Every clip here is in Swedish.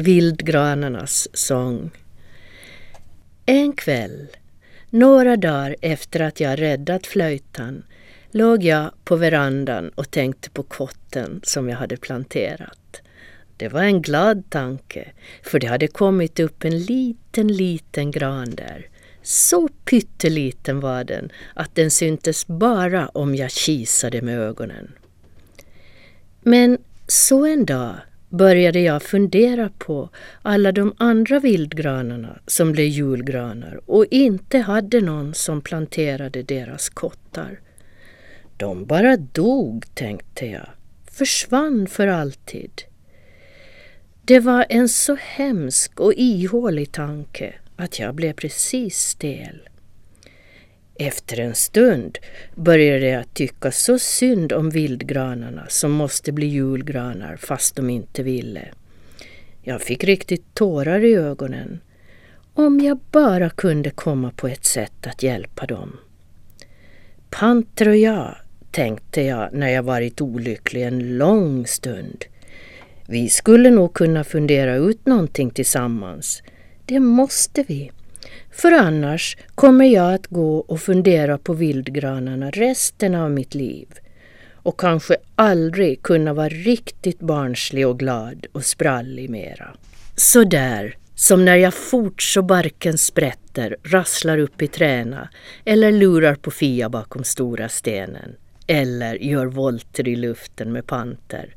Vildgranarnas sång. En kväll, några dagar efter att jag räddat flöjtan, låg jag på verandan och tänkte på kotten som jag hade planterat. Det var en glad tanke, för det hade kommit upp en liten, liten gran där. Så pytteliten var den att den syntes bara om jag kisade med ögonen. Men så en dag började jag fundera på alla de andra vildgranarna som blev julgranar och inte hade någon som planterade deras kottar. De bara dog, tänkte jag, försvann för alltid. Det var en så hemsk och ihålig tanke att jag blev precis stel. Efter en stund började jag tycka så synd om vildgranarna som måste bli julgranar fast de inte ville. Jag fick riktigt tårar i ögonen. Om jag bara kunde komma på ett sätt att hjälpa dem. Panter och jag, tänkte jag när jag varit olycklig en lång stund. Vi skulle nog kunna fundera ut någonting tillsammans. Det måste vi. För annars kommer jag att gå och fundera på vildgranarna resten av mitt liv och kanske aldrig kunna vara riktigt barnslig och glad och sprallig mera. Så där, som när jag fort så barken sprätter, rasslar upp i träna eller lurar på Fia bakom stora stenen eller gör volter i luften med panter.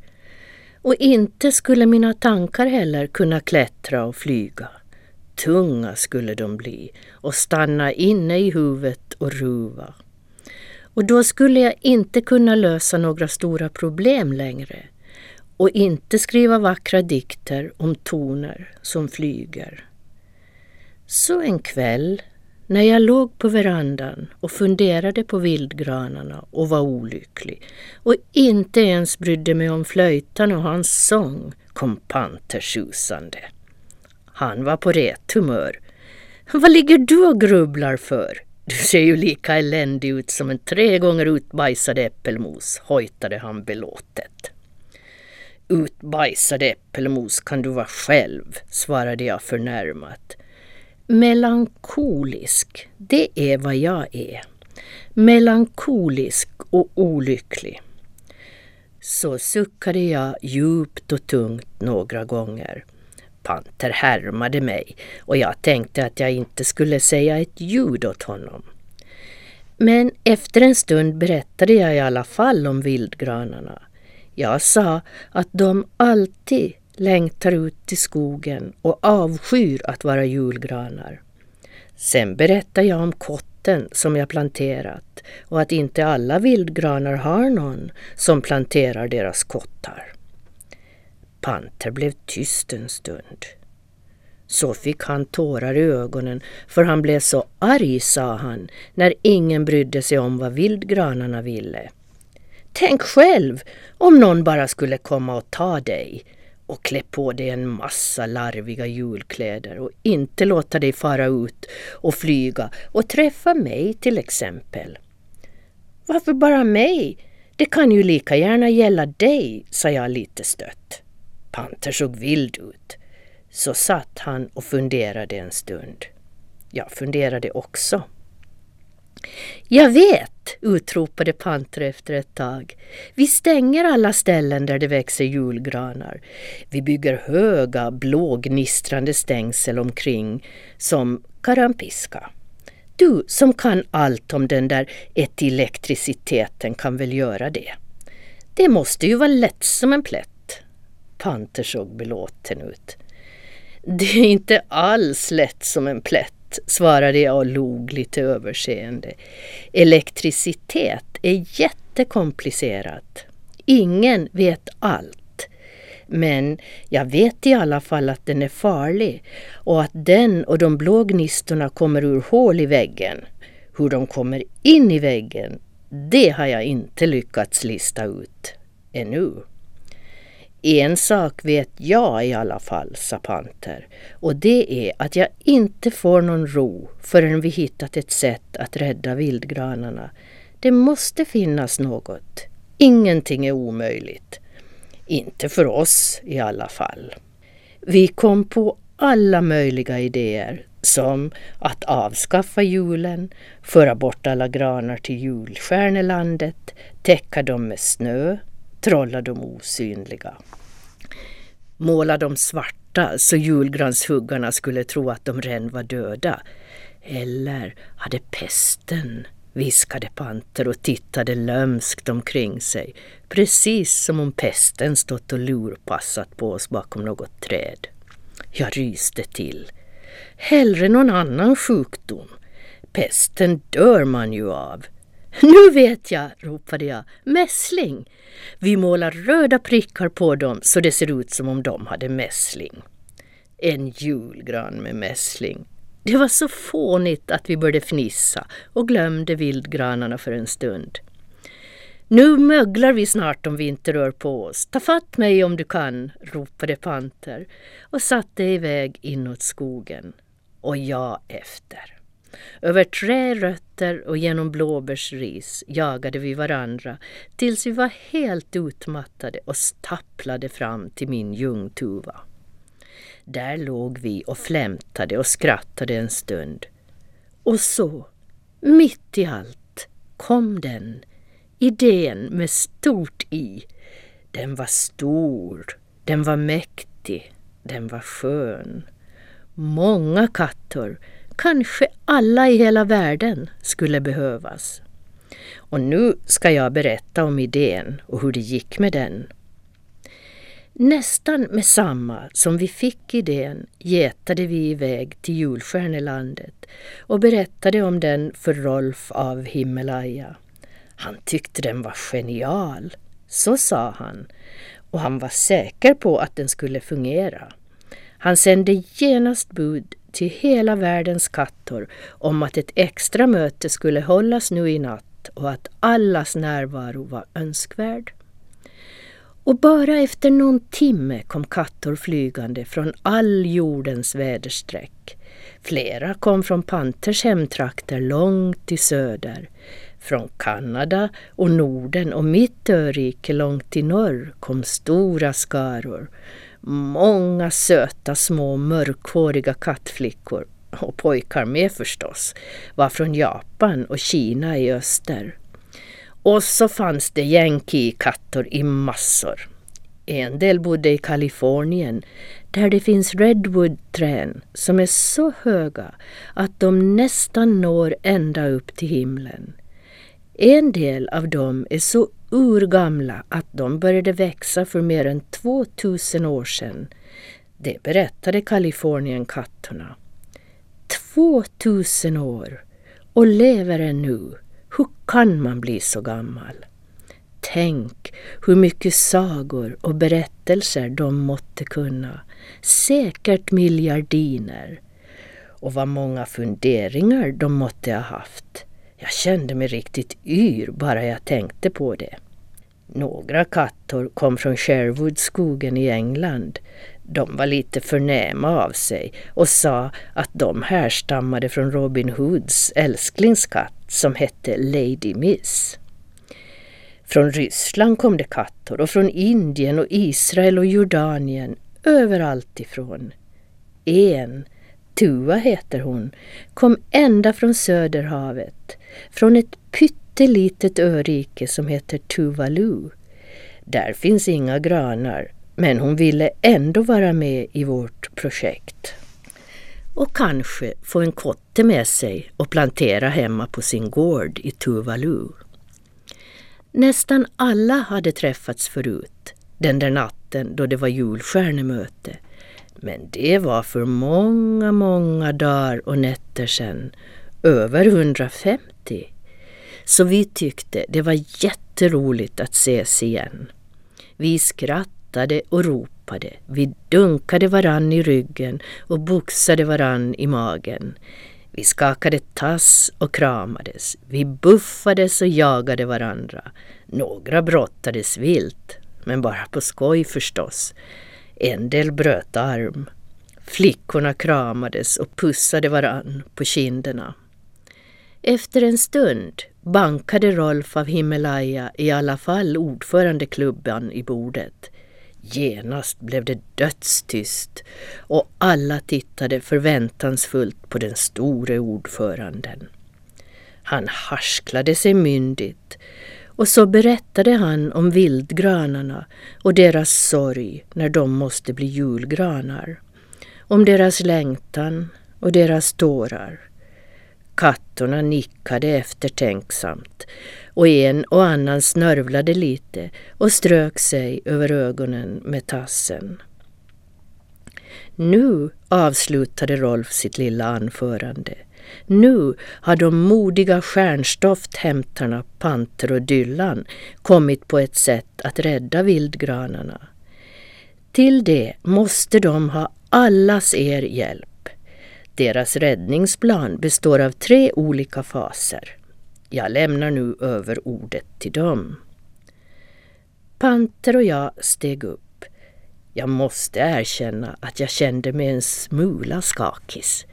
Och inte skulle mina tankar heller kunna klättra och flyga. Tunga skulle de bli och stanna inne i huvudet och ruva. Och då skulle jag inte kunna lösa några stora problem längre och inte skriva vackra dikter om toner som flyger. Så en kväll när jag låg på verandan och funderade på vildgranarna och var olycklig och inte ens brydde mig om flöjtan och hans sång kom pantersusande. Han var på rätt humör. Vad ligger du och grubblar för? Du ser ju lika eländig ut som en tre gånger utbajsad äppelmos, hojtade han belåtet. Utbajsad äppelmos kan du vara själv, svarade jag förnärmat. Melankolisk, det är vad jag är. Melankolisk och olycklig. Så suckade jag djupt och tungt några gånger. Panter härmade mig och jag tänkte att jag inte skulle säga ett ljud åt honom. Men efter en stund berättade jag i alla fall om vildgranarna. Jag sa att de alltid längtar ut till skogen och avskyr att vara julgranar. Sen berättade jag om kotten som jag planterat och att inte alla vildgranar har någon som planterar deras kottar. Panter blev tyst en stund. Så fick han tårar i ögonen för han blev så arg, sa han, när ingen brydde sig om vad vildgranarna ville. Tänk själv om någon bara skulle komma och ta dig och klä på dig en massa larviga julkläder och inte låta dig fara ut och flyga och träffa mig till exempel. Varför bara mig? Det kan ju lika gärna gälla dig, sa jag lite stött. Panter såg vild ut. Så satt han och funderade en stund. Jag funderade också. Jag vet, utropade Panter efter ett tag. Vi stänger alla ställen där det växer julgranar. Vi bygger höga blågnistrande stängsel omkring som karampiska. Du som kan allt om den där etilektriciteten kan väl göra det? Det måste ju vara lätt som en plätt. Panter såg belåten ut. Det är inte alls lätt som en plätt, svarade jag och log lite överseende. Elektricitet är jättekomplicerat. Ingen vet allt. Men jag vet i alla fall att den är farlig och att den och de blå gnistorna kommer ur hål i väggen. Hur de kommer in i väggen, det har jag inte lyckats lista ut ännu. En sak vet jag i alla fall, sa Panter, och det är att jag inte får någon ro förrän vi hittat ett sätt att rädda vildgranarna. Det måste finnas något. Ingenting är omöjligt. Inte för oss i alla fall. Vi kom på alla möjliga idéer som att avskaffa julen, föra bort alla granar till julstjärnelandet, täcka dem med snö, trolla de osynliga. Måla de svarta så julgranshuggarna skulle tro att de redan var döda. Eller hade pesten viskade Panter och tittade lömskt omkring sig, precis som om pesten stått och lurpassat på oss bakom något träd. Jag ryste till. Hellre någon annan sjukdom. Pesten dör man ju av. Nu vet jag, ropade jag. Mässling! Vi målar röda prickar på dem så det ser ut som om de hade mässling. En julgran med mässling. Det var så fånigt att vi började fnissa och glömde vildgranarna för en stund. Nu möglar vi snart om vi inte rör på oss. Ta fatt mig om du kan, ropade Panter och satte iväg inåt skogen. Och jag efter. Över trärötter och genom blåbärsris jagade vi varandra tills vi var helt utmattade och stapplade fram till min ljungtuva. Där låg vi och flämtade och skrattade en stund. Och så, mitt i allt, kom den, idén med stort i. Den var stor, den var mäktig, den var skön. Många katter, kanske alla i hela världen, skulle behövas. Och nu ska jag berätta om idén och hur det gick med den. Nästan med samma som vi fick idén getade vi iväg till Julstjärnelandet och berättade om den för Rolf av Himalaya. Han tyckte den var genial, så sa han, och han var säker på att den skulle fungera. Han sände genast bud till hela världens kattor om att ett extra möte skulle hållas nu i natt och att allas närvaro var önskvärd. Och bara efter någon timme kom kattor flygande från all jordens väderstreck. Flera kom från Panters hemtrakter långt i söder. Från Kanada och Norden och mitt örike långt i norr kom stora skaror. Många söta små mörkhåriga kattflickor, och pojkar med förstås, var från Japan och Kina i öster. Och så fanns det yankee-kattor i massor. En del bodde i Kalifornien där det finns redwoodträn som är så höga att de nästan når ända upp till himlen. En del av dem är så urgamla att de började växa för mer än 2000 år sedan. Det berättade Kalifornienkatterna. 2000 år och lever ännu. Hur kan man bli så gammal? Tänk hur mycket sagor och berättelser de måtte kunna. Säkert miljardiner. Och vad många funderingar de måtte ha haft. Jag kände mig riktigt yr bara jag tänkte på det. Några kattor kom från Sherwoodskogen i England. De var lite förnäma av sig och sa att de härstammade från Robin Hoods älsklingskatt som hette Lady Miss. Från Ryssland kom det kattor och från Indien och Israel och Jordanien, överallt ifrån. En, Tua heter hon, kom ända från Söderhavet, från ett pyttelitet örike som heter Tuvalu. Där finns inga granar, men hon ville ändå vara med i vårt projekt. Och kanske få en kotte med sig och plantera hemma på sin gård i Tuvalu. Nästan alla hade träffats förut, den där natten då det var julstjärnemöte. Men det var för många, många dagar och nätter sedan, över 150. Så vi tyckte det var jätteroligt att ses igen. Vi skrattade och ropade, vi dunkade varann i ryggen och boxade varann i magen. Vi skakade tass och kramades. Vi buffades och jagade varandra. Några brottades vilt, men bara på skoj förstås. En del bröt arm. Flickorna kramades och pussade varann på kinderna. Efter en stund bankade Rolf av Himalaya i alla fall ordförandeklubban i bordet. Genast blev det dödstyst och alla tittade förväntansfullt på den store ordföranden. Han harsklade sig myndigt och så berättade han om vildgranarna och deras sorg när de måste bli julgranar. Om deras längtan och deras tårar. Kattorna nickade eftertänksamt och en och annan snörvlade lite och strök sig över ögonen med tassen. Nu avslutade Rolf sitt lilla anförande. Nu har de modiga stjärnstofthämtarna Panter och Dyllan kommit på ett sätt att rädda vildgranarna. Till det måste de ha allas er hjälp. Deras räddningsplan består av tre olika faser. Jag lämnar nu över ordet till dem. Panter och jag steg upp. Jag måste erkänna att jag kände mig en smula skakis.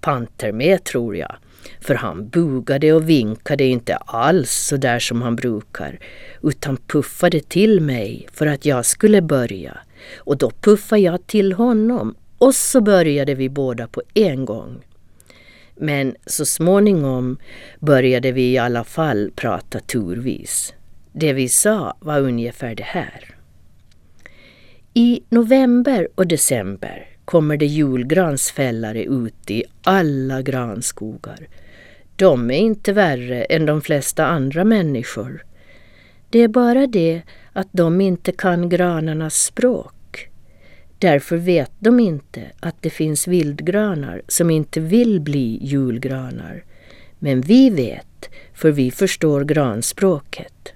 Panter med tror jag, för han bugade och vinkade inte alls så där som han brukar, utan puffade till mig för att jag skulle börja. Och då puffade jag till honom och så började vi båda på en gång. Men så småningom började vi i alla fall prata turvis. Det vi sa var ungefär det här. I november och december kommer det julgransfällare ut i alla granskogar. De är inte värre än de flesta andra människor. Det är bara det att de inte kan granarnas språk. Därför vet de inte att det finns vildgranar som inte vill bli julgranar. Men vi vet, för vi förstår granspråket.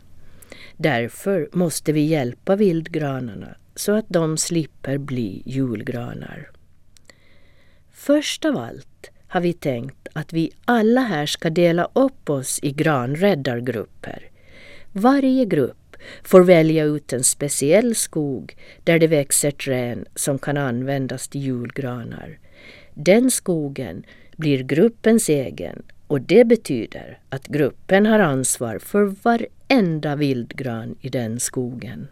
Därför måste vi hjälpa vildgranarna så att de slipper bli julgranar. Först av allt har vi tänkt att vi alla här ska dela upp oss i granräddargrupper. Varje grupp får välja ut en speciell skog där det växer träd som kan användas till julgranar. Den skogen blir gruppens egen och det betyder att gruppen har ansvar för varenda vildgran i den skogen.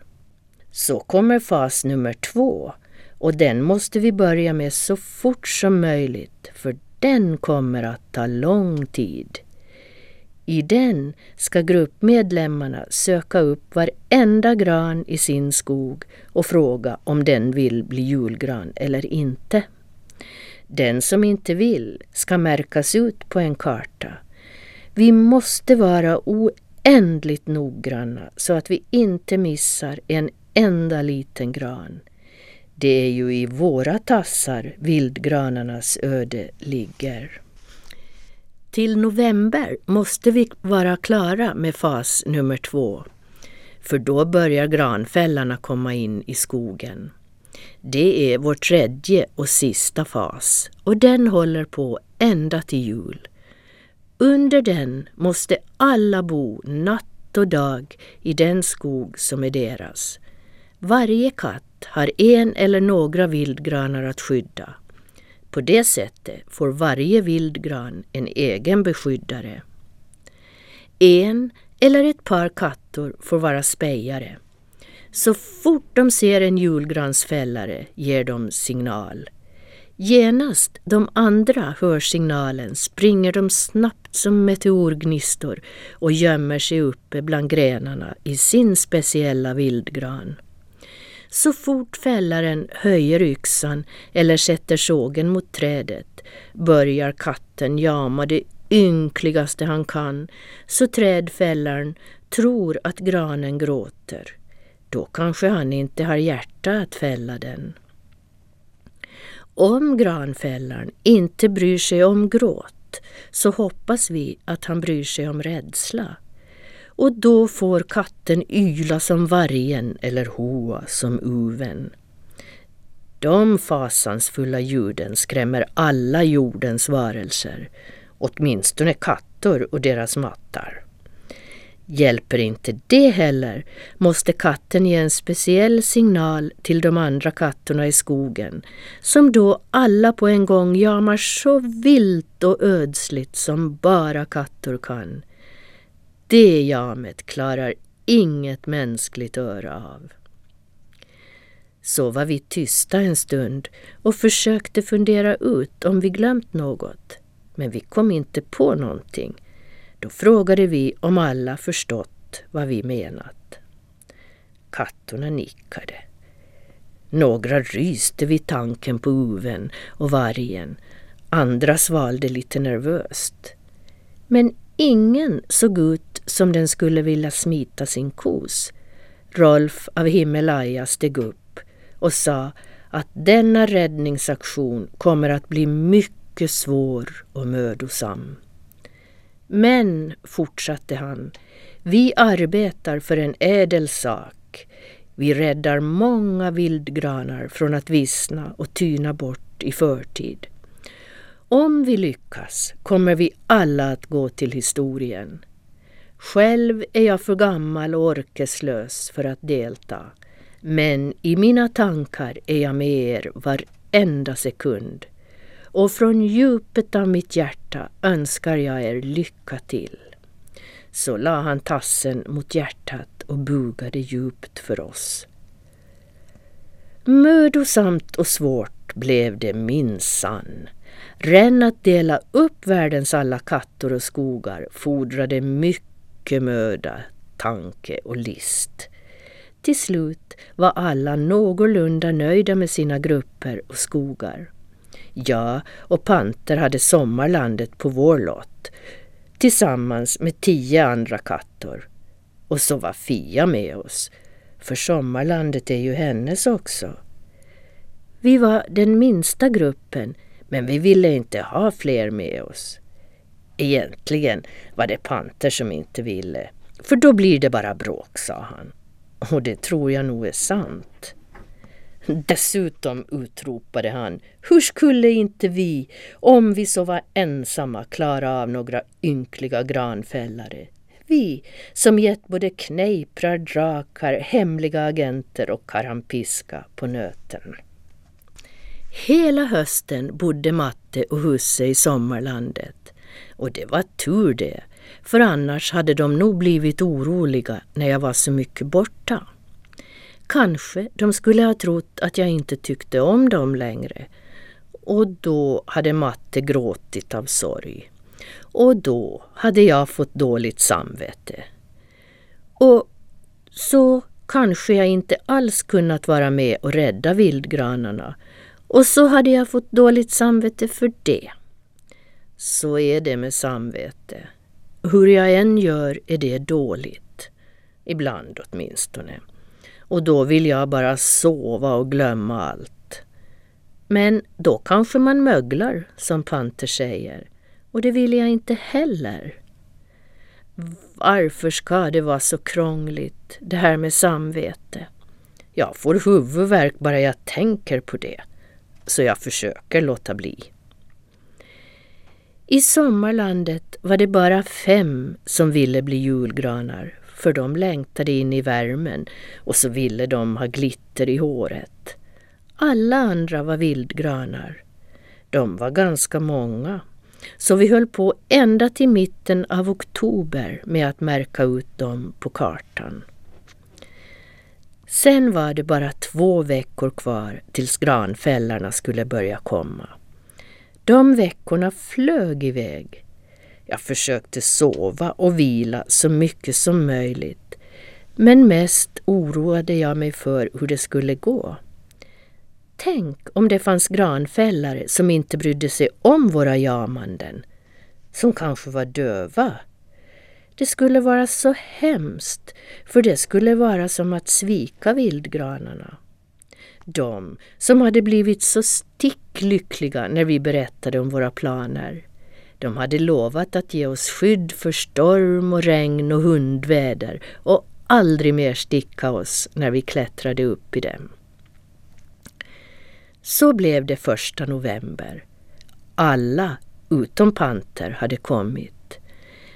Så kommer fas nummer två och den måste vi börja med så fort som möjligt för den kommer att ta lång tid. I den ska gruppmedlemmarna söka upp varenda gran i sin skog och fråga om den vill bli julgran eller inte. Den som inte vill ska märkas ut på en karta. Vi måste vara oändligt noggranna så att vi inte missar en enda liten gran. Det är ju i våra tassar vildgranarnas öde ligger. Till november måste vi vara klara med fas nummer två. För då börjar granfällarna komma in i skogen. Det är vår tredje och sista fas och den håller på ända till jul. Under den måste alla bo natt och dag i den skog som är deras. Varje katt har en eller några vildgranar att skydda på det sättet får varje vildgran en egen beskyddare. En eller ett par kattor får vara spejare. Så fort de ser en julgransfällare ger de signal. Genast de andra hör signalen springer de snabbt som meteorgnistor och gömmer sig uppe bland grenarna i sin speciella vildgran. Så fort fällaren höjer yxan eller sätter sågen mot trädet börjar katten jama det ynkligaste han kan så trädfällaren tror att granen gråter. Då kanske han inte har hjärta att fälla den. Om granfällaren inte bryr sig om gråt så hoppas vi att han bryr sig om rädsla och då får katten yla som vargen eller hoa som uven. De fasansfulla ljuden skrämmer alla jordens varelser, åtminstone katter och deras mattar. Hjälper inte det heller måste katten ge en speciell signal till de andra katterna i skogen som då alla på en gång jamar så vilt och ödsligt som bara katter kan. Det jamet klarar inget mänskligt öra av. Så var vi tysta en stund och försökte fundera ut om vi glömt något. Men vi kom inte på någonting. Då frågade vi om alla förstått vad vi menat. Kattorna nickade. Några ryste vid tanken på uven och vargen. Andra svalde lite nervöst. Men ingen såg ut som den skulle vilja smita sin kos. Rolf av Himmelaja steg upp och sa att denna räddningsaktion kommer att bli mycket svår och mödosam. Men, fortsatte han, vi arbetar för en ädel sak. Vi räddar många vildgranar från att vissna och tyna bort i förtid. Om vi lyckas kommer vi alla att gå till historien. Själv är jag för gammal och orkeslös för att delta. Men i mina tankar är jag med er varenda sekund. Och från djupet av mitt hjärta önskar jag er lycka till. Så la han tassen mot hjärtat och bugade djupt för oss. Mödosamt och svårt blev det minsann. Ren att dela upp världens alla kattor och skogar fordrade mycket möda, tanke och list. Till slut var alla någorlunda nöjda med sina grupper och skogar. Jag och Panter hade sommarlandet på vår lott tillsammans med tio andra kattor. Och så var Fia med oss, för sommarlandet är ju hennes också. Vi var den minsta gruppen men vi ville inte ha fler med oss. Egentligen var det Panter som inte ville, för då blir det bara bråk, sa han. Och det tror jag nog är sant. Dessutom utropade han, hur skulle inte vi, om vi så var ensamma, klara av några ynkliga granfällare? Vi som gett både knejprar, drakar, hemliga agenter och karampiska på nöten. Hela hösten bodde Matte och husse i sommarlandet. Och det var tur det, för annars hade de nog blivit oroliga när jag var så mycket borta. Kanske de skulle ha trott att jag inte tyckte om dem längre. Och då hade Matte gråtit av sorg. Och då hade jag fått dåligt samvete. Och så kanske jag inte alls kunnat vara med och rädda vildgranarna och så hade jag fått dåligt samvete för det. Så är det med samvete. Hur jag än gör är det dåligt. Ibland åtminstone. Och då vill jag bara sova och glömma allt. Men då kanske man möglar, som Panter säger. Och det vill jag inte heller. Varför ska det vara så krångligt, det här med samvete? Jag får huvudvärk bara jag tänker på det så jag försöker låta bli. I sommarlandet var det bara fem som ville bli julgranar för de längtade in i värmen och så ville de ha glitter i håret. Alla andra var vildgranar. De var ganska många, så vi höll på ända till mitten av oktober med att märka ut dem på kartan. Sen var det bara två veckor kvar tills granfällarna skulle börja komma. De veckorna flög iväg. Jag försökte sova och vila så mycket som möjligt. Men mest oroade jag mig för hur det skulle gå. Tänk om det fanns granfällare som inte brydde sig om våra jamanden. Som kanske var döva det skulle vara så hemskt, för det skulle vara som att svika vildgranarna. De som hade blivit så sticklyckliga när vi berättade om våra planer. De hade lovat att ge oss skydd för storm och regn och hundväder och aldrig mer sticka oss när vi klättrade upp i dem. Så blev det första november. Alla utom Panter hade kommit.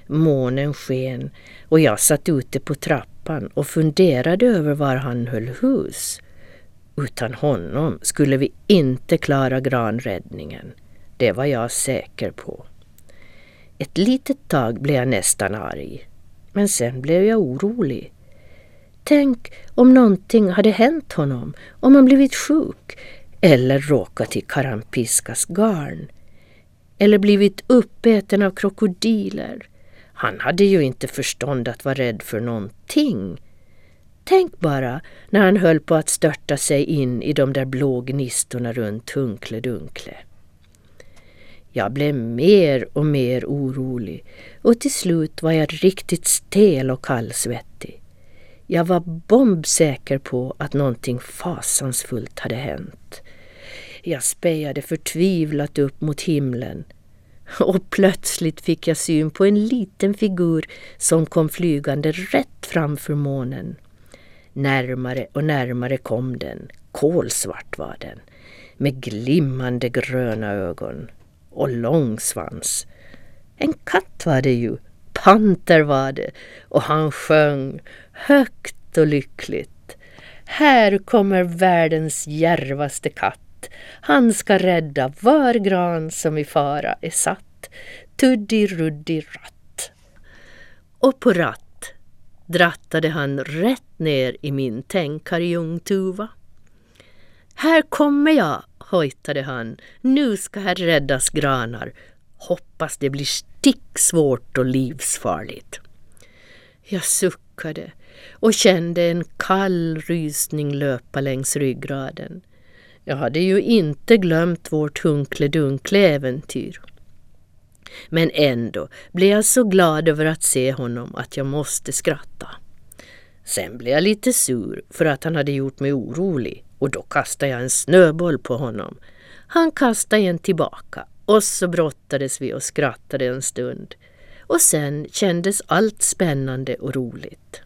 Månen sken och jag satt ute på trappan och funderade över var han höll hus. Utan honom skulle vi inte klara granräddningen. Det var jag säker på. Ett litet tag blev jag nästan arg. Men sen blev jag orolig. Tänk om någonting hade hänt honom, om han blivit sjuk eller råkat i Karampiskas garn eller blivit uppäten av krokodiler. Han hade ju inte förstånd att vara rädd för någonting. Tänk bara när han höll på att störta sig in i de där blå gnistorna runt Hunkle Dunkle. Jag blev mer och mer orolig och till slut var jag riktigt stel och kallsvettig. Jag var bombsäker på att någonting fasansfullt hade hänt. Jag spejade förtvivlat upp mot himlen och plötsligt fick jag syn på en liten figur som kom flygande rätt framför månen. Närmare och närmare kom den, kolsvart var den, med glimmande gröna ögon och lång svans. En katt var det ju, panter var det och han sjöng högt och lyckligt. Här kommer världens järvaste katt. Han ska rädda var gran som i fara är satt. Tuddi ruddi ratt. Och på ratt drattade han rätt ner i min tänkarjungtuva. Här kommer jag, hojtade han. Nu ska här räddas granar. Hoppas det blir sticksvårt och livsfarligt. Jag suckade och kände en kall rysning löpa längs ryggraden. Jag hade ju inte glömt vårt hunkle-dunkle-äventyr. Men ändå blev jag så glad över att se honom att jag måste skratta. Sen blev jag lite sur för att han hade gjort mig orolig och då kastade jag en snöboll på honom. Han kastade en tillbaka och så brottades vi och skrattade en stund. Och sen kändes allt spännande och roligt.